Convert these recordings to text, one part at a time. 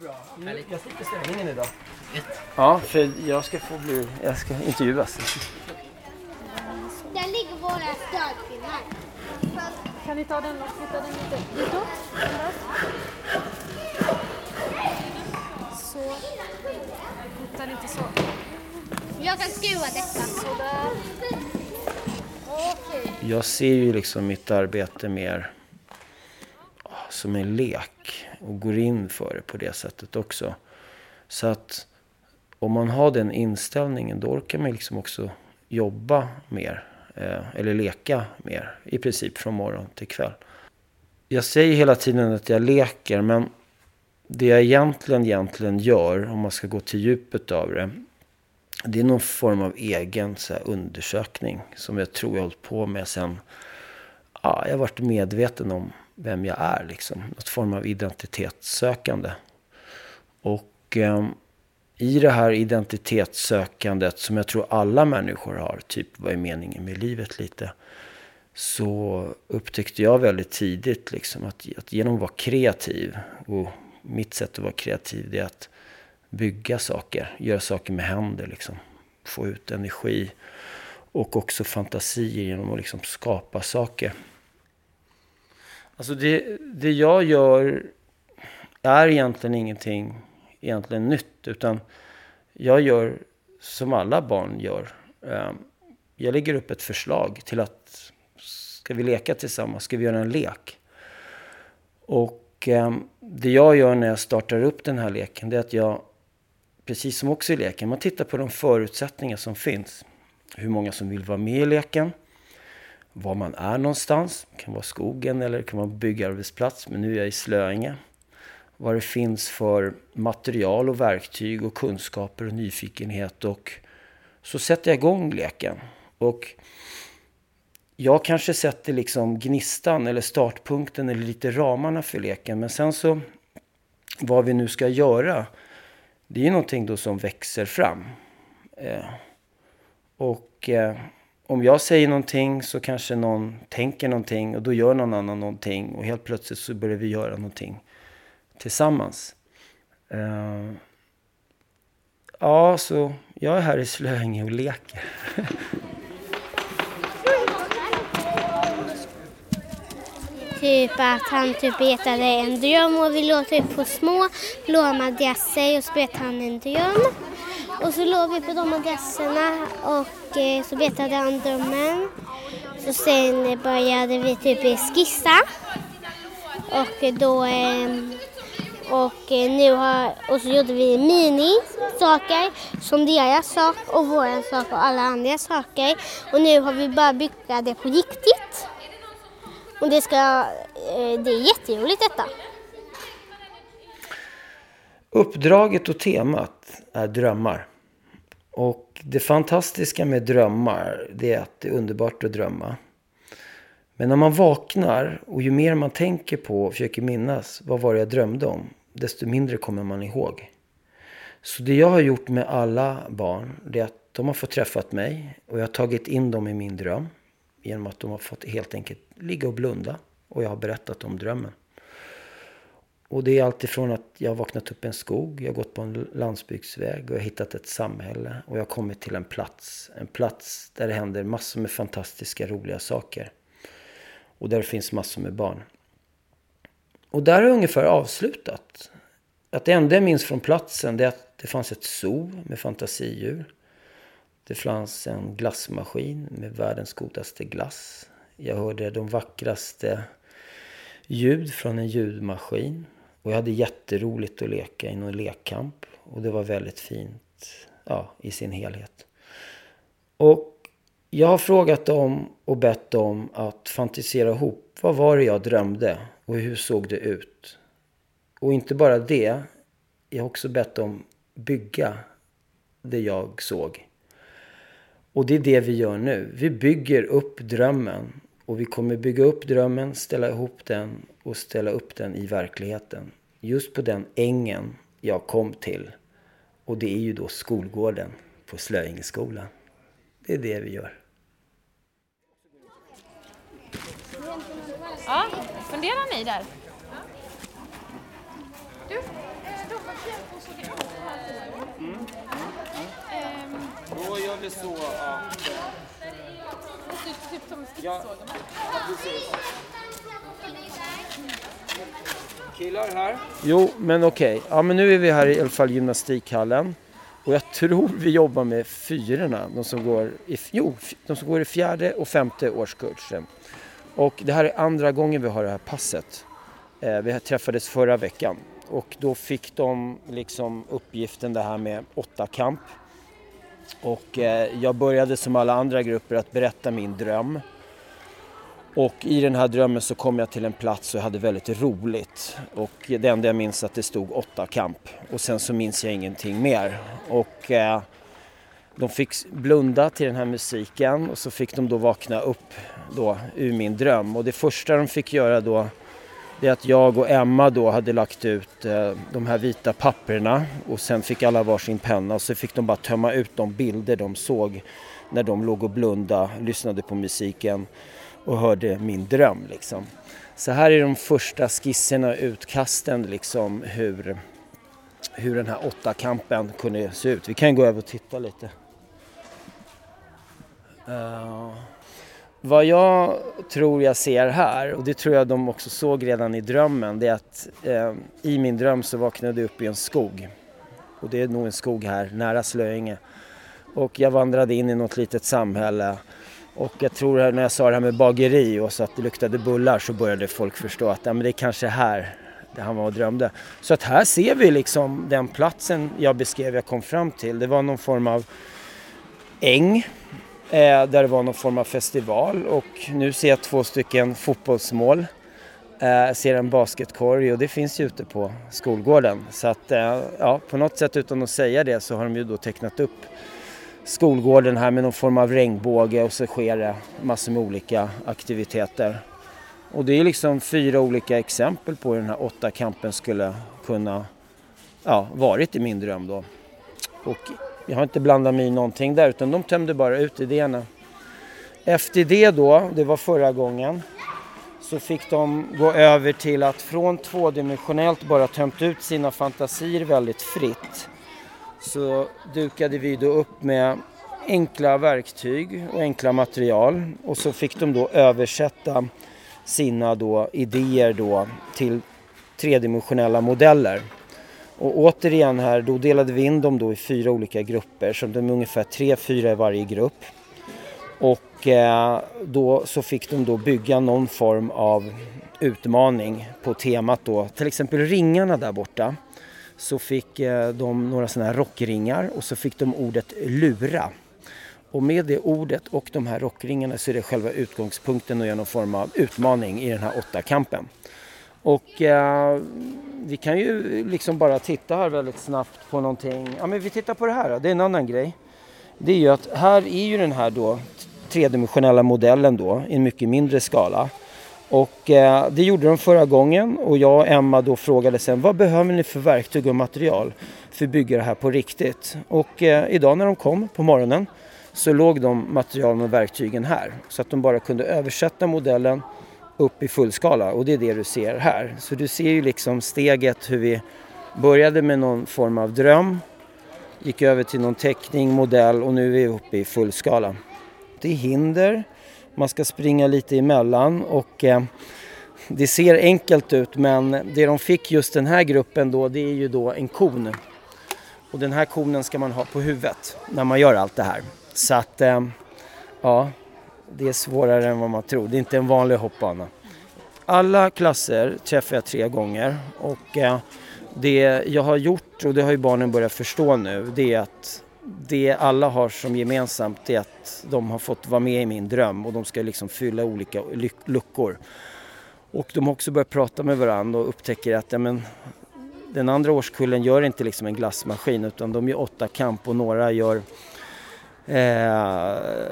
Bra. Jag slipper ställningen idag. Ja, för jag ska få bli... Jag ska intervjuas. Där ligger våra stödpinnar. Kan ni ta den och flytta den lite ditåt? Så. Flytta lite så. Jag kan skruva detta. Sådär. Okej. Jag ser ju liksom mitt arbete mer som en lek och går in för det på det sättet också. Så att om man har den inställningen då orkar man liksom också jobba mer. Eh, eller leka mer i princip från morgon till kväll. Jag säger hela tiden att jag leker men det jag egentligen, egentligen gör om man ska gå till djupet av det det är någon form av egen så här, undersökning som jag tror jag har hållit på med sen ja, jag har varit medveten om vem jag är. Liksom. Något form av identitetssökande. Och eh, i det här identitetssökandet som jag tror alla människor har, typ vad är meningen med livet lite. Så upptäckte jag väldigt tidigt liksom att, att genom att vara kreativ och mitt sätt att vara kreativ det är att bygga saker, göra saker med händer liksom. Få ut energi och också fantasier genom att liksom skapa saker. Alltså det, det jag gör är egentligen ingenting egentligen nytt utan jag gör som alla barn gör. Ehm, jag lägger upp ett förslag till att ska vi leka tillsammans? Ska vi göra en lek? Och ehm, det jag gör när jag startar upp den här leken det är att jag precis som också i leken, man tittar på de förutsättningar som finns. Hur många som vill vara med i leken. Var man är någonstans. Det kan vara skogen eller det kan vara byggarbetsplats. Men nu är jag i Slöinge. Vad det finns för material och verktyg och kunskaper och nyfikenhet. Och så sätter jag igång leken. Och jag kanske sätter liksom gnistan eller startpunkten eller lite ramarna för leken. Men sen så vad vi nu ska göra det är ju någonting då som växer fram. Eh, och eh, om jag säger någonting så kanske någon tänker någonting och då gör någon annan någonting och helt plötsligt så börjar vi göra någonting tillsammans. Uh, ja, så jag är här i Slöinge och leker. Typ att han typ betade en dröm och vi låg typ på små blåa madrasser och så betade han en dröm. Och så låg vi på de adresserna och eh, så betade han drömmen. Så sen började vi typ skissa. Och då ehm, och eh, nu har, och så gjorde vi mini-saker som deras sak och våran sak och alla andra saker. Och nu har vi bara byggt det på riktigt. Och det, ska, eh, det är jätteroligt detta. Uppdraget och temat är drömmar. Och det fantastiska med drömmar det är att det är underbart att drömma. Men när man vaknar och ju mer man tänker på och försöker minnas vad var det jag drömde om, desto mindre kommer man ihåg. Så det jag har gjort med alla barn, det är att de har fått träffat mig och jag har tagit in dem i min dröm genom att de har fått helt enkelt ligga och blunda och jag har berättat om drömmen. Och det är alltifrån att jag har vaknat upp i en skog, jag har gått på en landsbygdsväg och jag har hittat ett samhälle och jag har kommit till en plats. En plats där det händer massor med fantastiska, roliga saker. Och där det finns massor med barn. Och där har jag ungefär avslutat. Att det enda jag minns från platsen det är att det fanns ett zoo med fantasidjur. Det fanns en glassmaskin med världens godaste glass. Jag hörde de vackraste ljud från en ljudmaskin. Och jag hade jätteroligt att leka i någon lekkamp. Och det var väldigt fint ja, i sin helhet. Och jag har frågat dem och bett dem att fantisera ihop. Vad var det jag drömde? Och hur såg det ut? Och inte bara det. Jag har också bett dem bygga det jag såg. Och det är det vi gör nu. Vi bygger upp drömmen. Och vi kommer bygga upp drömmen, ställa ihop den och ställa upp den i verkligheten. Just på den ängen jag kom till. Och det är ju då skolgården på Slöingeskolan. Det är det vi gör. Ja, funderar ni där? Du, Då gör vi så att... Typ, typ som Ja, precis. Killar här. Jo, men okej. Ja, men nu är vi här i alla fall gymnastikhallen. Och jag tror vi jobbar med fyrorna, de som går i, jo, de som går i fjärde och femte årskursen. Och det här är andra gången vi har det här passet. Eh, vi träffades förra veckan och då fick de liksom uppgiften det här med åtta kamp. Och eh, jag började som alla andra grupper att berätta min dröm. Och i den här drömmen så kom jag till en plats och jag hade väldigt roligt. Och det enda jag minns att det stod åtta kamp. Och sen så minns jag ingenting mer. Och eh, de fick blunda till den här musiken och så fick de då vakna upp då ur min dröm. Och det första de fick göra då det är att jag och Emma då hade lagt ut eh, de här vita papperna och sen fick alla varsin penna och så fick de bara tömma ut de bilder de såg när de låg och blunda, lyssnade på musiken och hörde min dröm liksom. Så här är de första skisserna och utkasten liksom hur, hur den här åttakampen kunde se ut. Vi kan gå över och titta lite. Uh, vad jag tror jag ser här, och det tror jag de också såg redan i drömmen, det är att eh, i min dröm så vaknade jag upp i en skog. Och det är nog en skog här nära Slöinge. Och jag vandrade in i något litet samhälle och jag tror när jag sa det här med bageri och så att det luktade bullar så började folk förstå att ja, men det är kanske här det han var och drömde. Så att här ser vi liksom den platsen jag beskrev jag kom fram till. Det var någon form av äng Eh, där det var någon form av festival och nu ser jag två stycken fotbollsmål. Eh, ser en basketkorg och det finns ju ute på skolgården. Så att eh, ja, på något sätt utan att säga det så har de ju då tecknat upp skolgården här med någon form av regnbåge och så sker det massor med olika aktiviteter. Och det är liksom fyra olika exempel på hur den här åtta kampen skulle kunna ja, varit i min dröm då. Och jag har inte blandat mig i någonting där utan de tömde bara ut idéerna. Efter det då, det var förra gången, så fick de gå över till att från tvådimensionellt bara tömt ut sina fantasier väldigt fritt så dukade vi då upp med enkla verktyg och enkla material och så fick de då översätta sina då idéer då till tredimensionella modeller. Och återigen här, då delade vi in dem då i fyra olika grupper, så de är ungefär tre, fyra i varje grupp. Och eh, då så fick de då bygga någon form av utmaning på temat då, till exempel ringarna där borta så fick eh, de några sådana här rockringar och så fick de ordet lura. Och med det ordet och de här rockringarna så är det själva utgångspunkten att göra någon form av utmaning i den här åttakampen. Och eh, vi kan ju liksom bara titta här väldigt snabbt på någonting. Ja men vi tittar på det här då. det är en annan grej. Det är ju att här är ju den här då tredimensionella modellen då i en mycket mindre skala. Och eh, det gjorde de förra gången och jag och Emma då frågade sen vad behöver ni för verktyg och material för att bygga det här på riktigt? Och eh, idag när de kom på morgonen så låg de materialen och verktygen här så att de bara kunde översätta modellen upp i fullskala och det är det du ser här. Så du ser ju liksom steget hur vi började med någon form av dröm, gick över till någon teckning, modell och nu är vi uppe i fullskala. Det är hinder man ska springa lite emellan och eh, det ser enkelt ut men det de fick just den här gruppen då det är ju då en kon. Och den här konen ska man ha på huvudet när man gör allt det här. Så att eh, ja, det är svårare än vad man tror. Det är inte en vanlig hoppbana. Alla klasser träffar jag tre gånger och eh, det jag har gjort och det har ju barnen börjat förstå nu det är att det alla har som gemensamt är att de har fått vara med i min dröm och de ska liksom fylla olika luckor. Och de har också börjat prata med varandra och upptäcker att ja, men, den andra årskullen gör inte liksom en glassmaskin utan de gör åtta kamp och några gör eh,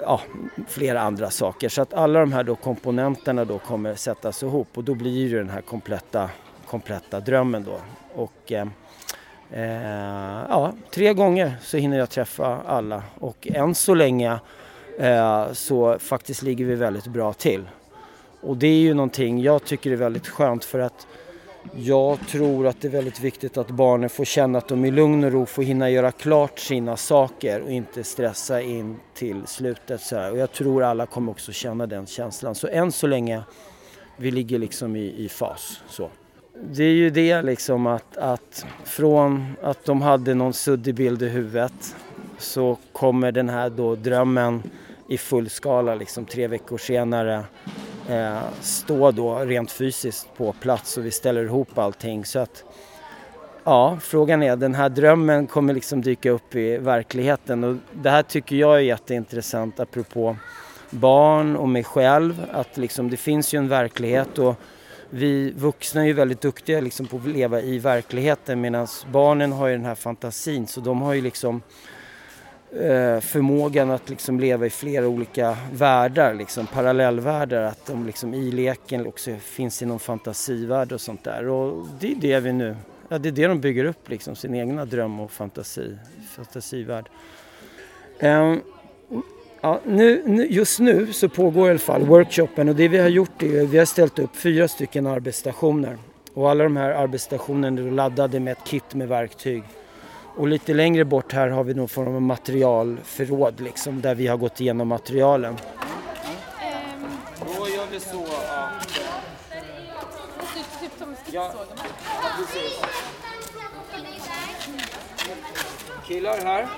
ja, flera andra saker. Så att alla de här då komponenterna då kommer sättas ihop och då blir det den här kompletta, kompletta drömmen då. Och, eh, Eh, ja, tre gånger så hinner jag träffa alla och än så länge eh, så faktiskt ligger vi väldigt bra till. Och det är ju någonting jag tycker är väldigt skönt för att jag tror att det är väldigt viktigt att barnen får känna att de i lugn och ro får hinna göra klart sina saker och inte stressa in till slutet. Så här. Och jag tror alla kommer också känna den känslan. Så än så länge, vi ligger liksom i, i fas. Så. Det är ju det liksom att, att från att de hade någon suddig bild i huvudet så kommer den här då drömmen i full skala liksom tre veckor senare eh, stå då rent fysiskt på plats och vi ställer ihop allting. Så att ja, frågan är, den här drömmen kommer liksom dyka upp i verkligheten och det här tycker jag är jätteintressant apropå barn och mig själv. Att liksom, det finns ju en verklighet och vi vuxna är ju väldigt duktiga liksom på att leva i verkligheten medan barnen har ju den här fantasin så de har ju liksom eh, förmågan att liksom leva i flera olika världar, liksom parallellvärldar, att de liksom i leken också finns i någon fantasivärld och sånt där. Och det är det vi nu, ja det är det de bygger upp liksom, sin egna dröm och fantasi, fantasivärld. Um, Ja, nu, just nu så pågår i alla fall workshopen och det vi har gjort är att vi har ställt upp fyra stycken arbetsstationer. Och alla de här arbetsstationerna är laddade med ett kit med verktyg. Och lite längre bort här har vi någon form av materialförråd liksom, där vi har gått igenom materialen. Då gör vi så att... Typ som ja, precis. Killar här.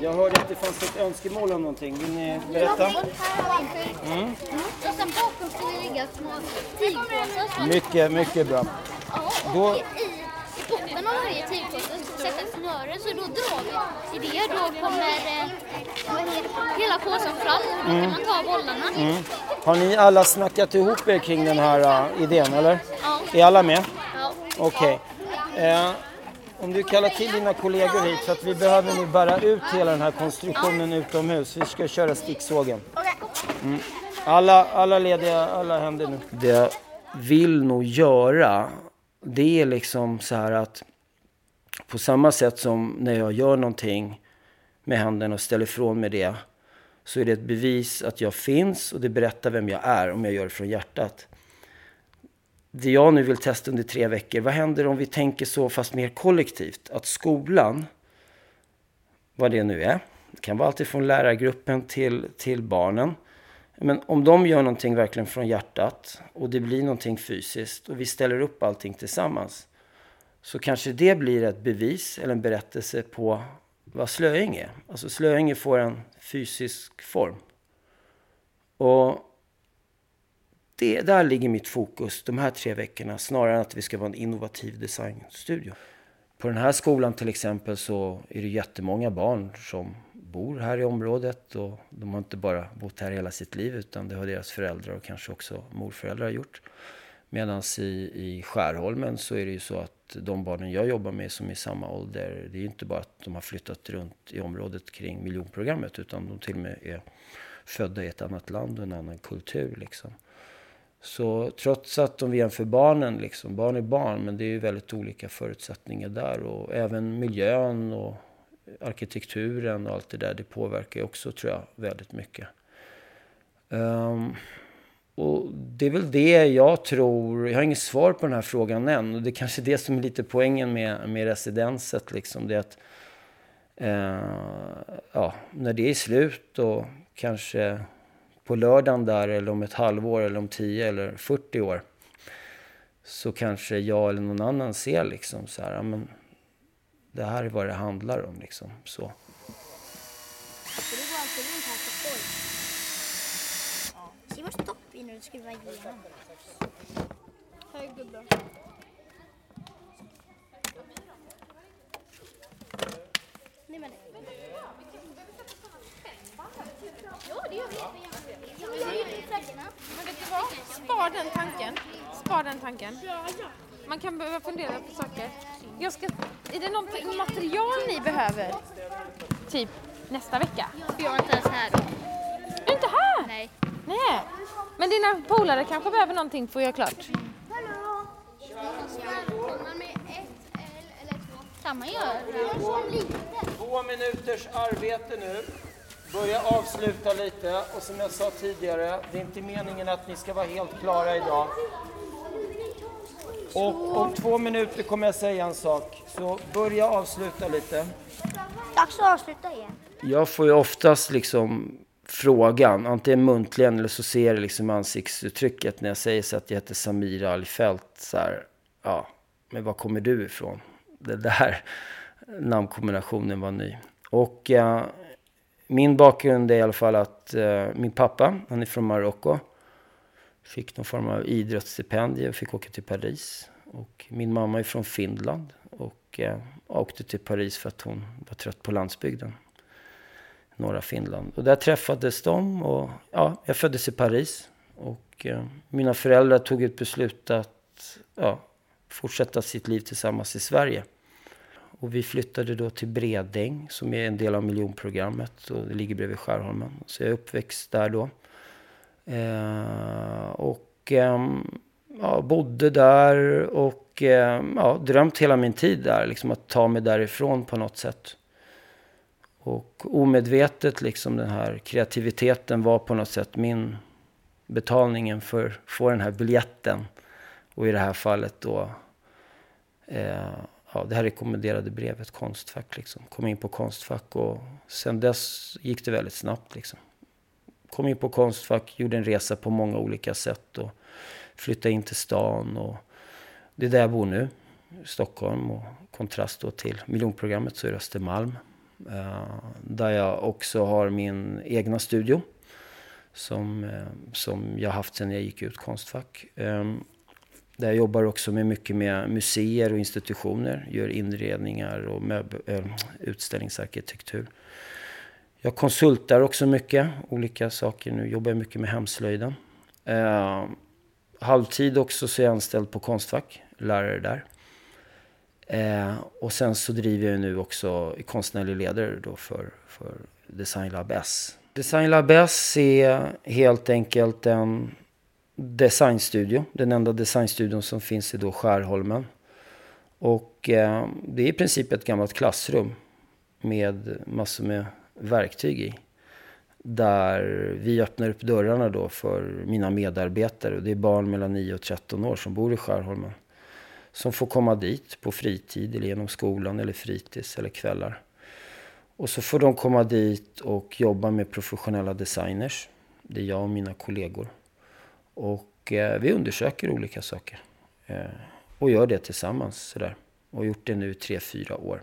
Jag hörde att det fanns ett önskemål om någonting. Vill ni berätta? Mm. Och sen bakom ska det ligga små tygpåsar. Mycket, mycket bra. Då... så då drar vi i det. Då kommer eh, hela påsen fram och då kan man ta bollarna. Mm. Har ni alla snackat ihop er kring den här uh, idén eller? Ja. Är alla med? Ja. Okej. Okay. Uh, om du kallar till dina kollegor hit så att vi behöver nu bära ut hela den här konstruktionen utomhus. Vi ska köra sticksågen. Mm. Alla, alla lediga, alla händer nu. Det jag vill nog göra, det är liksom så här att på samma sätt som när jag gör någonting med handen och ställer ifrån mig det så är det ett bevis att jag finns och det berättar vem jag är om jag gör det från hjärtat det jag nu vill testa under tre veckor, vad händer om vi tänker så fast mer kollektivt? Att skolan, vad det nu är, det kan vara alltid från lärargruppen till, till barnen. Men om de gör någonting verkligen från hjärtat och det blir någonting fysiskt och vi ställer upp allting tillsammans så kanske det blir ett bevis eller en berättelse på vad slöing är. Alltså slöing får en fysisk form. Och det, där ligger mitt fokus de här tre veckorna snarare än att vi ska vara en innovativ designstudio. På den här skolan till exempel så är det jättemånga barn som bor här i området och de har inte bara bott här hela sitt liv utan det har deras föräldrar och kanske också morföräldrar gjort. Medan i, i Skärholmen så är det ju så att de barnen jag jobbar med som är i samma ålder, det är ju inte bara att de har flyttat runt i området kring miljonprogrammet utan de till och med är födda i ett annat land och en annan kultur liksom. Så trots att om vi jämför barnen, liksom, barn är barn, men det är ju väldigt olika förutsättningar där. Och även miljön och arkitekturen och allt det där, det påverkar ju också tror jag väldigt mycket. Um, och det är väl det jag tror, jag har inget svar på den här frågan än. Och det är kanske det som är lite poängen med, med residenset. Liksom, det att eh, ja, när det är slut och kanske på lördagen där eller om ett halvår eller om 10 eller 40 år så kanske jag eller någon annan ser liksom så här, men det här är vad det handlar om liksom så. Det var stopp innan du skruvar igenom. Hög gubbe. Nej men. Ja, det gör vi. Men vet du vad? Spar den tanken. Spar den tanken. Man kan behöva fundera på saker. Jag ska, är det något material ni behöver? Typ nästa vecka? Jag är inte ens här. Är du inte här? Nej. Nej. Men dina polare kanske behöver någonting för att göra klart? Hallå! Kan man göra? Två minuters arbete nu börja avsluta lite och som jag sa tidigare, det är inte meningen att ni ska vara helt klara idag. Och om två minuter kommer jag säga en sak. Så börja avsluta lite. Dags att avsluta igen. Jag får ju oftast liksom frågan, antingen muntligen eller så ser jag liksom ansiktsuttrycket när jag säger så att jag heter Samira Alifelt. Så här, ja, men var kommer du ifrån? Det där namnkombinationen var ny. Och eh, min bakgrund är i alla fall att eh, min pappa, han är från Marocko. Fick någon form av idrottsstipendium och fick åka till Paris. Och min mamma är från Finland och eh, åkte till Paris för att hon var trött på landsbygden. Norra Finland. Och där träffades de och ja, jag föddes i Paris. Och eh, mina föräldrar tog ett beslut att ja, fortsätta sitt liv tillsammans i Sverige. Och vi flyttade då till Bredäng som är en del av miljonprogrammet och det ligger bredvid Skärholmen. Så jag är uppväxt där då. Eh, och eh, ja, bodde där och eh, ja, drömt hela min tid där, liksom att ta mig därifrån på något sätt. Och omedvetet liksom den här kreativiteten var på något sätt min betalningen för att få den här biljetten. Och i det här fallet då eh, ja, det här rekommenderade brevet, Konstfack. Liksom. Kom in på Konstfack och sen dess gick det väldigt snabbt. Liksom. Kom in på Konstfack, gjorde en resa på många olika sätt och flyttade in till stan. Och det är där jag bor nu, Stockholm. Och kontrast då till miljonprogrammet så är det Östermalm. Eh, där jag också har min egna studio som, eh, som jag haft sedan jag gick ut Konstfack. Ehm, där jag jobbar också med mycket med museer och institutioner, gör inredningar och möbel, äh, utställningsarkitektur. Jag konsultar också mycket, olika saker. Nu jobbar jag mycket med hemslöjden. Eh, halvtid också så är jag anställd på Konstfack, lärare där. Eh, och sen så driver jag nu också konstnärlig ledare då för, för Design Lab S. Design Lab S är helt enkelt en designstudio. Den enda designstudion som finns i då Skärholmen. Och eh, det är i princip ett gammalt klassrum med massor med verktyg i. Där vi öppnar upp dörrarna då för mina medarbetare. Och det är barn mellan 9 och 13 år som bor i Skärholmen. Som får komma dit på fritid eller genom skolan eller fritids eller kvällar. Och så får de komma dit och jobba med professionella designers. Det är jag och mina kollegor. Och eh, vi undersöker olika saker. Eh, och gör det tillsammans sådär. Och gjort det nu i tre, fyra år.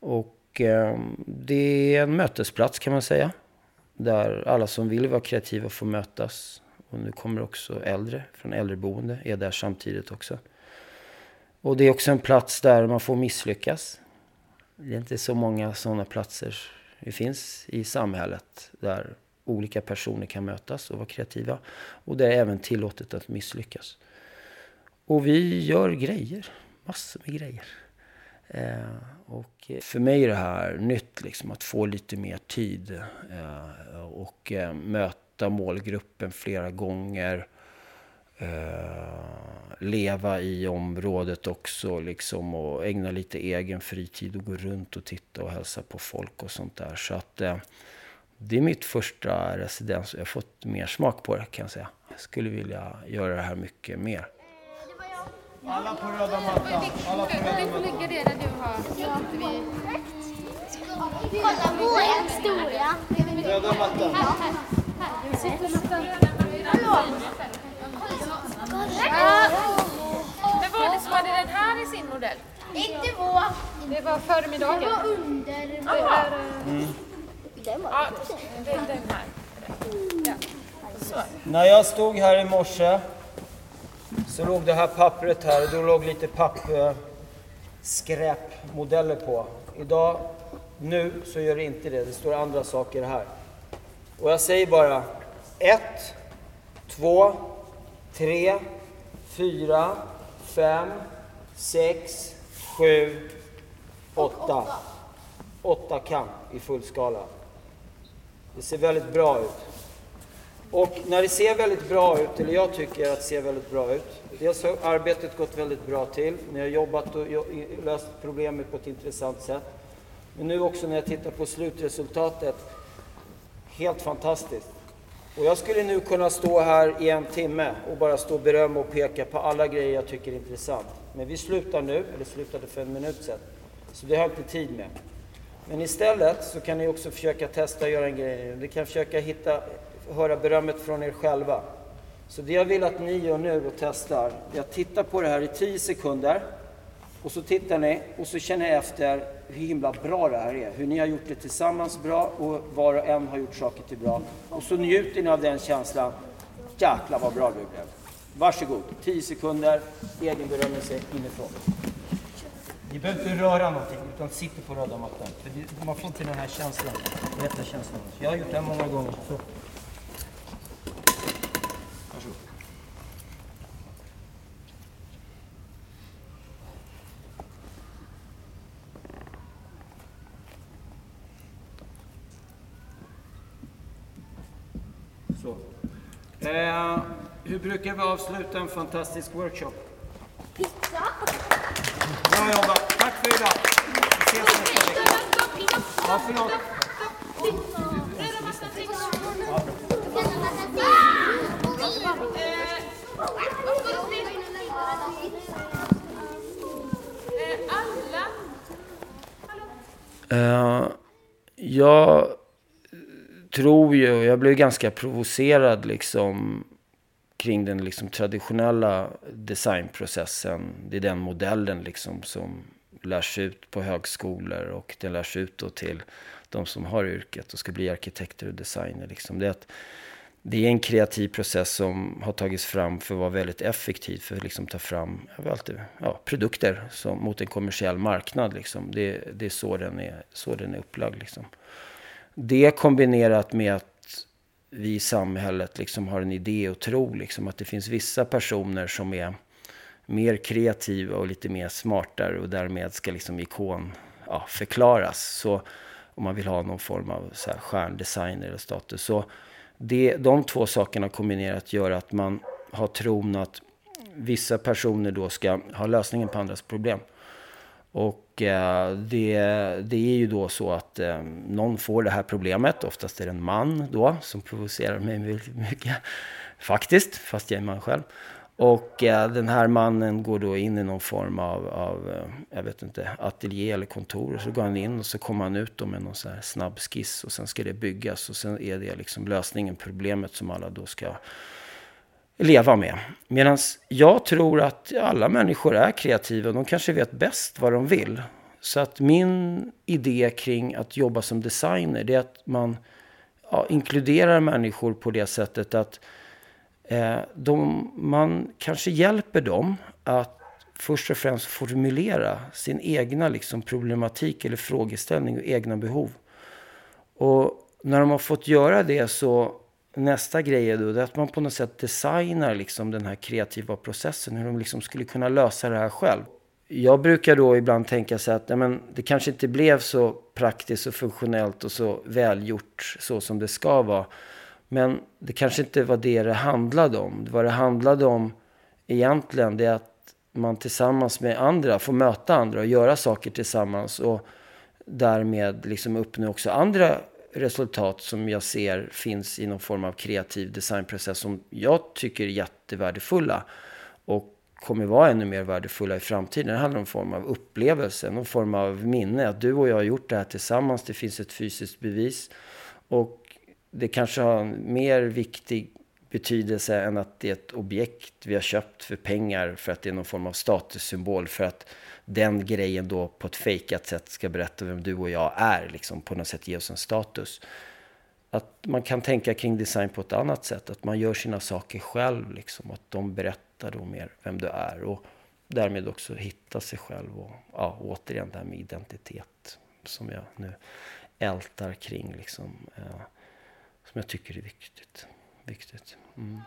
Och eh, det är en mötesplats kan man säga. Där alla som vill vara kreativa får mötas. Och nu kommer också äldre från äldreboende, är där samtidigt också. Och det är också en plats där man får misslyckas. Det är inte så många sådana platser det finns i samhället. Där olika personer kan mötas och vara kreativa. Och det är även tillåtet att misslyckas. Och vi gör grejer, massor med grejer. Eh, och för mig är det här nytt, liksom, att få lite mer tid eh, och eh, möta målgruppen flera gånger. Eh, leva i området också liksom, och ägna lite egen fritid och gå runt och titta och hälsa på folk och sånt där. Så att eh, det är mitt första residens och jag har fått mer smak på det kan jag säga. Jag skulle vilja göra det här mycket mer. Alla på röda mattan. Alla på röda Du får lägga det där du har. Vi... Kolla vår historia. Röda mattan. Men var det, var det den här i sin modell? Inte vår. Det var förmiddagen. Det var under. Det är, Den ja, var det är den här. Ja. Så. När jag stod här i morse så låg det här pappret här och då låg lite pappskräpmodeller på. Idag, nu, så gör det inte det. Det står andra saker här. Och jag säger bara ett, två, tre, fyra, fem, sex, sju, åtta. Åtta kamp i fullskala. Det ser väldigt bra ut. Och när det ser väldigt bra ut, eller jag tycker att det ser väldigt bra ut. Dels har arbetet gått väldigt bra till. Ni har jobbat och löst problemet på ett intressant sätt. Men nu också när jag tittar på slutresultatet. Helt fantastiskt. Och jag skulle nu kunna stå här i en timme och bara stå och berömma och peka på alla grejer jag tycker är intressant. Men vi slutar nu, eller slutade för en minut sedan. Så det har jag inte tid med. Men istället så kan ni också försöka testa att göra en grej. Ni kan försöka hitta, höra berömmet från er själva. Så det jag vill att ni gör nu och testar, är att titta på det här i 10 sekunder. Och så tittar ni och så känner ni efter hur himla bra det här är. Hur ni har gjort det tillsammans bra och var och en har gjort saker till bra. Och så njuter ni av den känslan. Jäklar vad bra du blev. Varsågod, 10 sekunder, egen berömmelse inifrån. Ni behöver inte röra någonting utan sitter på röda mattan. För man får inte den här känslan, rätta känslan. Jag har gjort det här många gånger. Så. Varsågod. Så. Eh, hur brukar vi avsluta en fantastisk workshop? Pizza. Bra jobbat. Tack för idag. Vi ses nästa vecka. Ja, förlåt. Eh, jag tror ju, jag blev ganska provocerad liksom kring den liksom traditionella designprocessen. Det är den modellen liksom som lärs ut på högskolor och den lärs ut då till de som har yrket och ska bli arkitekter och designer. Liksom. Det, är att det är en kreativ process som har tagits fram för att vara väldigt effektiv för att liksom ta fram alltid, ja, produkter som, mot en kommersiell marknad. Liksom. Det, det är så den är, så den är upplagd. Liksom. Det kombinerat med att vi i samhället liksom har en idé och tro liksom, att det finns vissa personer som är mer kreativa och lite mer smartare och därmed ska liksom ikon ja, förklaras. Så om man vill ha någon form av så här stjärndesigner eller status. Så det, de två sakerna kombinerat gör att man har tron att vissa personer då ska ha lösningen på andras problem. Och eh, det, det är ju då så att eh, någon får det här problemet, oftast är det en man då, som provocerar mig väldigt mycket. Faktiskt, fast jag är man själv. Och eh, den här mannen går då in i någon form av, av eh, jag vet inte, ateljé eller kontor. Och så går han in och så kommer han ut med någon så här snabb skiss och sen ska det byggas. Och sen är det liksom lösningen, problemet som alla då ska leva med. Medan jag tror att alla människor är kreativa och de kanske vet bäst vad de vill. Så att min idé kring att jobba som designer det är att man ja, inkluderar människor på det sättet att eh, de, man kanske hjälper dem att först och främst formulera sin egna liksom, problematik eller frågeställning och egna behov. Och när de har fått göra det så nästa grej är då det är att man på något sätt designar liksom den här kreativa processen. Hur de liksom skulle kunna lösa det här själv. Jag brukar då ibland tänka så att ja, men det kanske inte blev så praktiskt och funktionellt och så välgjort så som det ska vara. Men det kanske inte var det det handlade om. Vad det handlade om egentligen det är att man tillsammans med andra får möta andra och göra saker tillsammans. Och därmed liksom uppnå också andra resultat som jag ser finns i någon form av kreativ designprocess som jag tycker är jättevärdefulla och kommer vara ännu mer värdefulla i framtiden. Det handlar om en form av upplevelse, någon form av minne. Att du och jag har gjort det här tillsammans, det finns ett fysiskt bevis. Och det kanske har en mer viktig betydelse än att det är ett objekt vi har köpt för pengar för att det är någon form av statussymbol för att den grejen då på ett fejkat sätt ska berätta vem du och jag är, liksom på något sätt ge oss en status. Att man kan tänka kring design på ett annat sätt, att man gör sina saker själv, liksom, att de berättar då mer vem du är och därmed också hitta sig själv och ja, återigen det här med identitet som jag nu ältar kring, liksom, eh, som jag tycker är viktigt. viktigt. Mm.